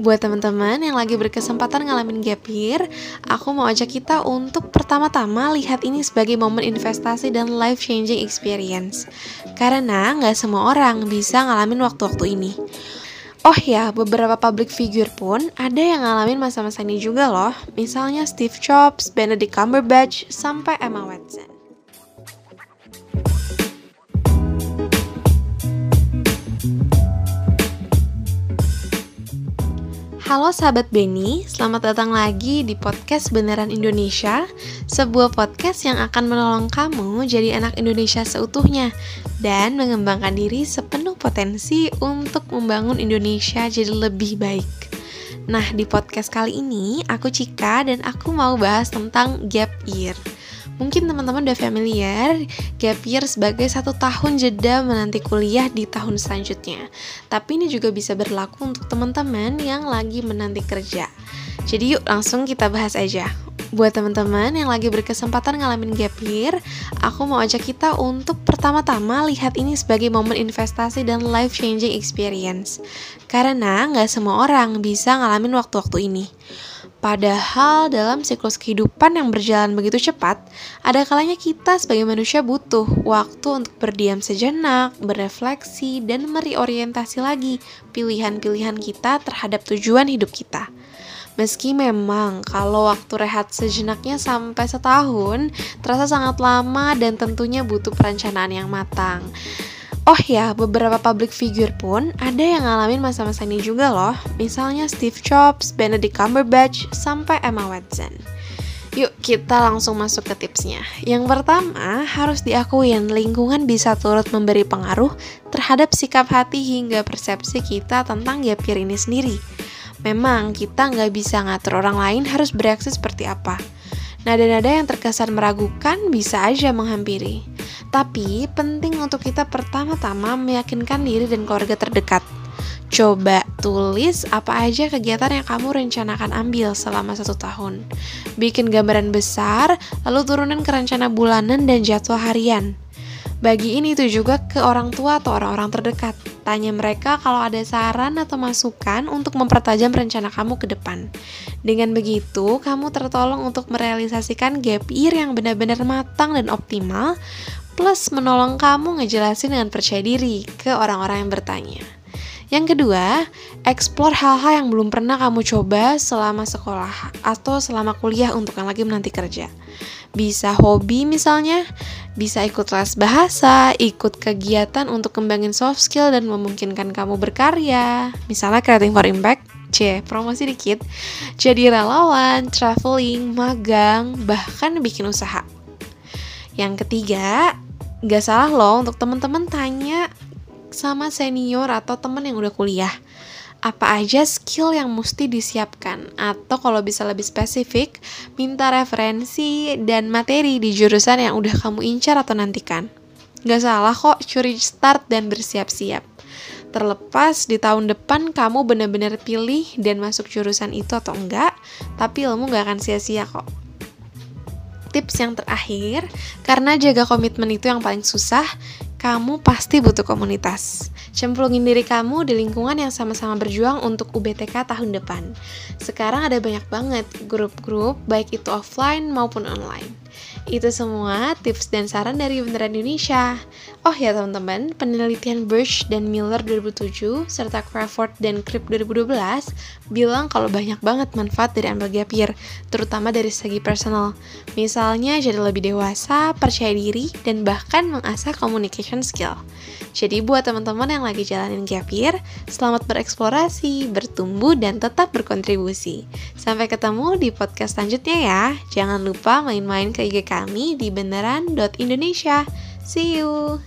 Buat teman-teman yang lagi berkesempatan ngalamin gap year, aku mau ajak kita untuk pertama-tama lihat ini sebagai momen investasi dan life changing experience. Karena nggak semua orang bisa ngalamin waktu-waktu ini. Oh ya, beberapa public figure pun ada yang ngalamin masa-masa ini juga loh. Misalnya Steve Jobs, Benedict Cumberbatch, sampai Emma Watson. Halo sahabat Benny, selamat datang lagi di podcast Beneran Indonesia Sebuah podcast yang akan menolong kamu jadi anak Indonesia seutuhnya Dan mengembangkan diri sepenuh potensi untuk membangun Indonesia jadi lebih baik. Nah di podcast kali ini aku Cika dan aku mau bahas tentang gap year Mungkin teman-teman udah familiar gap year sebagai satu tahun jeda menanti kuliah di tahun selanjutnya. Tapi ini juga bisa berlaku untuk teman-teman yang lagi menanti kerja. Jadi yuk langsung kita bahas aja. Buat teman-teman yang lagi berkesempatan ngalamin gap year, aku mau ajak kita untuk pertama-tama lihat ini sebagai momen investasi dan life changing experience. Karena nggak semua orang bisa ngalamin waktu-waktu ini. Padahal dalam siklus kehidupan yang berjalan begitu cepat, ada kalanya kita sebagai manusia butuh waktu untuk berdiam sejenak, berefleksi, dan mereorientasi lagi pilihan-pilihan kita terhadap tujuan hidup kita. Meski memang kalau waktu rehat sejenaknya sampai setahun, terasa sangat lama dan tentunya butuh perencanaan yang matang. Oh ya, beberapa public figure pun ada yang ngalamin masa-masa ini juga loh. Misalnya Steve Jobs, Benedict Cumberbatch, sampai Emma Watson. Yuk kita langsung masuk ke tipsnya. Yang pertama, harus diakuin lingkungan bisa turut memberi pengaruh terhadap sikap hati hingga persepsi kita tentang gap year ini sendiri. Memang kita nggak bisa ngatur orang lain harus bereaksi seperti apa. Nada-nada yang terkesan meragukan bisa aja menghampiri. Tapi penting untuk kita pertama-tama meyakinkan diri dan keluarga terdekat. Coba tulis apa aja kegiatan yang kamu rencanakan ambil selama satu tahun. Bikin gambaran besar, lalu turunin ke rencana bulanan dan jadwal harian. Bagiin itu juga ke orang tua atau orang-orang terdekat. Tanya mereka kalau ada saran atau masukan untuk mempertajam rencana kamu ke depan. Dengan begitu, kamu tertolong untuk merealisasikan gap year yang benar-benar matang dan optimal, plus menolong kamu ngejelasin dengan percaya diri ke orang-orang yang bertanya. Yang kedua, explore hal-hal yang belum pernah kamu coba selama sekolah atau selama kuliah untuk yang lagi menanti kerja. Bisa hobi misalnya, bisa ikut les bahasa, ikut kegiatan untuk kembangin soft skill dan memungkinkan kamu berkarya. Misalnya creating for impact, C, promosi dikit, jadi relawan, traveling, magang, bahkan bikin usaha. Yang ketiga, Gak salah loh untuk teman-teman tanya sama senior atau teman yang udah kuliah apa aja skill yang mesti disiapkan? Atau kalau bisa lebih spesifik minta referensi dan materi di jurusan yang udah kamu incar atau nantikan. Gak salah kok curi start dan bersiap-siap. Terlepas di tahun depan kamu benar-benar pilih dan masuk jurusan itu atau enggak Tapi ilmu gak akan sia-sia kok. Tips yang terakhir, karena jaga komitmen itu yang paling susah, kamu pasti butuh komunitas. Cemplungin diri kamu di lingkungan yang sama-sama berjuang untuk UBTK tahun depan. Sekarang ada banyak banget grup-grup, baik itu offline maupun online. Itu semua tips dan saran dari Beneran Indonesia. Oh ya teman-teman, penelitian Birch dan Miller 2007 serta Crawford dan Cripp 2012 bilang kalau banyak banget manfaat dari ambil gap terutama dari segi personal. Misalnya jadi lebih dewasa, percaya diri, dan bahkan mengasah communication skill. Jadi buat teman-teman yang lagi jalanin gap year, selamat bereksplorasi, bertumbuh, dan tetap berkontribusi. Sampai ketemu di podcast selanjutnya ya. Jangan lupa main-main ke IG kami di beneran.indonesia. See you!